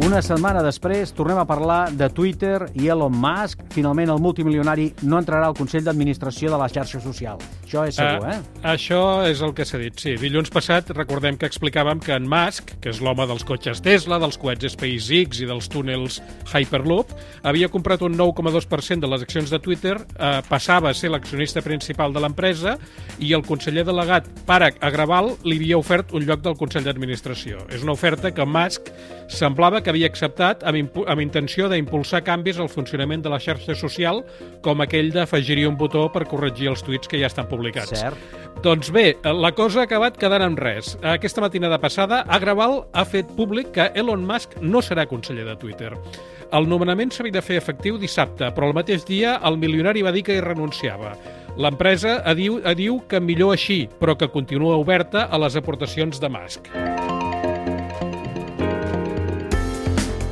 Una setmana després tornem a parlar de Twitter i Elon Musk. Finalment el multimilionari no entrarà al Consell d'Administració de la xarxa social. Això és segur, Uh, eh? Això és el que s'ha dit, sí. Dilluns passat recordem que explicàvem que en Musk, que és l'home dels cotxes Tesla, dels coets SpaceX i dels túnels Hyperloop, havia comprat un 9,2% de les accions de Twitter, eh, passava a ser l'accionista principal de l'empresa i el conseller delegat Parag Agrawal li havia ofert un lloc del Consell d'Administració. És una oferta que Musk semblava que havia acceptat amb, amb intenció d'impulsar canvis al funcionament de la xarxa social, com aquell d'afegir-hi un botó per corregir els tuits que ja estan publicats. Cert. Doncs bé, la cosa ha acabat quedant en res. Aquesta matinada passada, Agrawal ha fet públic que Elon Musk no serà conseller de Twitter. El nomenament s'havia de fer efectiu dissabte, però el mateix dia el milionari va dir que hi renunciava. L'empresa diu, diu que millor així, però que continua oberta a les aportacions de Musk.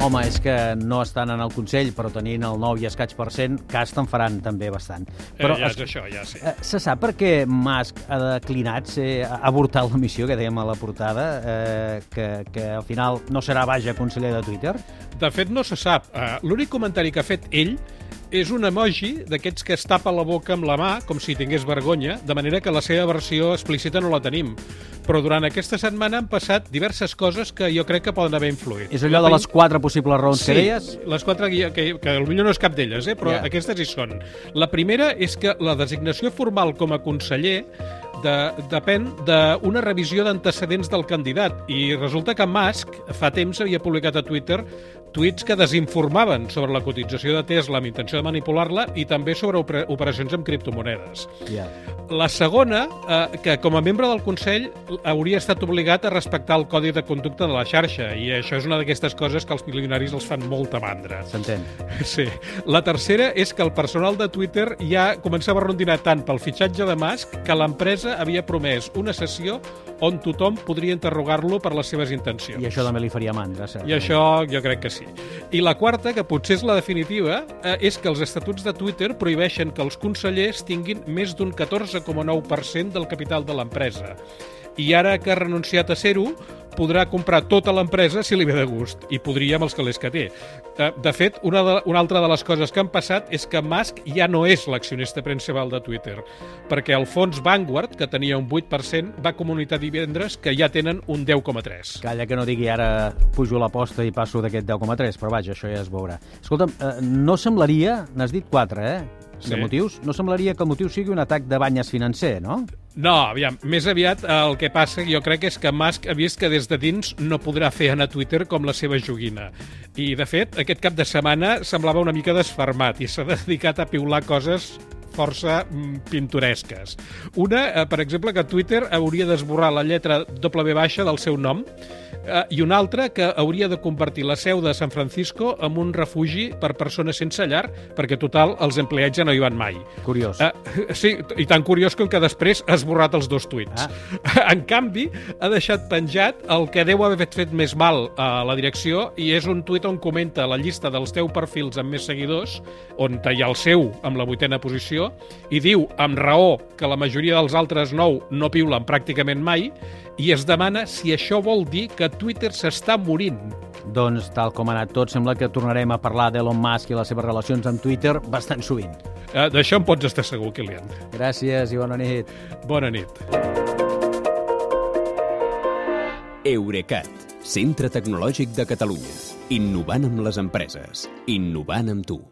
Home, és que no estan en el Consell, però tenint el 9 i escaig per cent, cas te'n faran també bastant. Però, Però eh, ja es- és això, ja sí. Eh, Se sap per què Musk ha declinat ser, ha avortat la missió que dèiem a la portada, eh, que, que al final no serà, vaja, conseller de Twitter? De fet, no se sap. Uh, L'únic comentari que ha fet ell és un emoji d'aquests que es tapa la boca amb la mà, com si tingués vergonya, de manera que la seva versió explícita no la tenim. Però durant aquesta setmana han passat diverses coses que jo crec que poden haver influït. És allò de les quatre possibles raons Sí, que deies? les quatre que, que, que potser no és cap d'elles, eh? però yeah. aquestes hi són. La primera és que la designació formal com a conseller de, depèn d'una revisió d'antecedents del candidat i resulta que Musk fa temps havia publicat a Twitter tuits que desinformaven sobre la cotització de Tesla amb intenció de manipular-la i també sobre opera- operacions amb criptomonedes. Ja. La segona, eh, que com a membre del Consell hauria estat obligat a respectar el codi de conducta de la xarxa i això és una d'aquestes coses que els milionaris els fan molta mandra. S'entén. Sí. La tercera és que el personal de Twitter ja començava a rondinar tant pel fitxatge de Musk que l'empresa havia promès una sessió on tothom podria interrogar-lo per les seves intencions. I això també li faria mandra, cert. I això jo crec que sí. I la quarta, que potser és la definitiva, eh, és que els estatuts de Twitter prohibeixen que els consellers tinguin més d'un 14,9% del capital de l'empresa. I ara que ha renunciat a ser-ho, podrà comprar tota l'empresa si li ve de gust, i podria amb els calés que té. De fet, una, de, una altra de les coses que han passat és que Musk ja no és l'accionista principal de Twitter, perquè el fons Vanguard, que tenia un 8%, va comunicar divendres que ja tenen un 10,3%. Calla que no digui ara pujo l'aposta i passo d'aquest 10,3, però vaja, això ja es veurà. Escolta'm, eh, no semblaria, n'has dit 4, eh? De Sí. motius? No semblaria que el motiu sigui un atac de banyes financer, no? No, aviam, més aviat eh, el que passa jo crec és que Musk ha vist que des de dins no podrà fer anar Twitter com la seva joguina. I, de fet, aquest cap de setmana semblava una mica desfermat i s'ha dedicat a piular coses força mm, pintoresques. Una, eh, per exemple, que Twitter hauria d'esborrar la lletra W baixa del seu nom eh, i una altra que hauria de convertir la seu de San Francisco en un refugi per persones sense llar perquè, total, els empleats ja no hi van mai. Curiós. Uh, sí, i tan curiós com que després ha esborrat els dos tuits. Ah. En canvi, ha deixat penjat el que deu haver fet més mal a la direcció i és un tuit on comenta la llista dels 10 perfils amb més seguidors, on hi ha el seu amb la vuitena posició, i diu, amb raó, que la majoria dels altres 9 no piulen pràcticament mai, i es demana si això vol dir que Twitter s'està morint. Doncs, tal com ha anat tot, sembla que tornarem a parlar d'Elon Musk i les seves relacions amb Twitter bastant sovint. Uh, D'això en pots estar segur, Kilian. Gràcies i bona nit. Bona nit. Eurecat, centre tecnològic de Catalunya. Innovant amb les empreses. Innovant amb tu.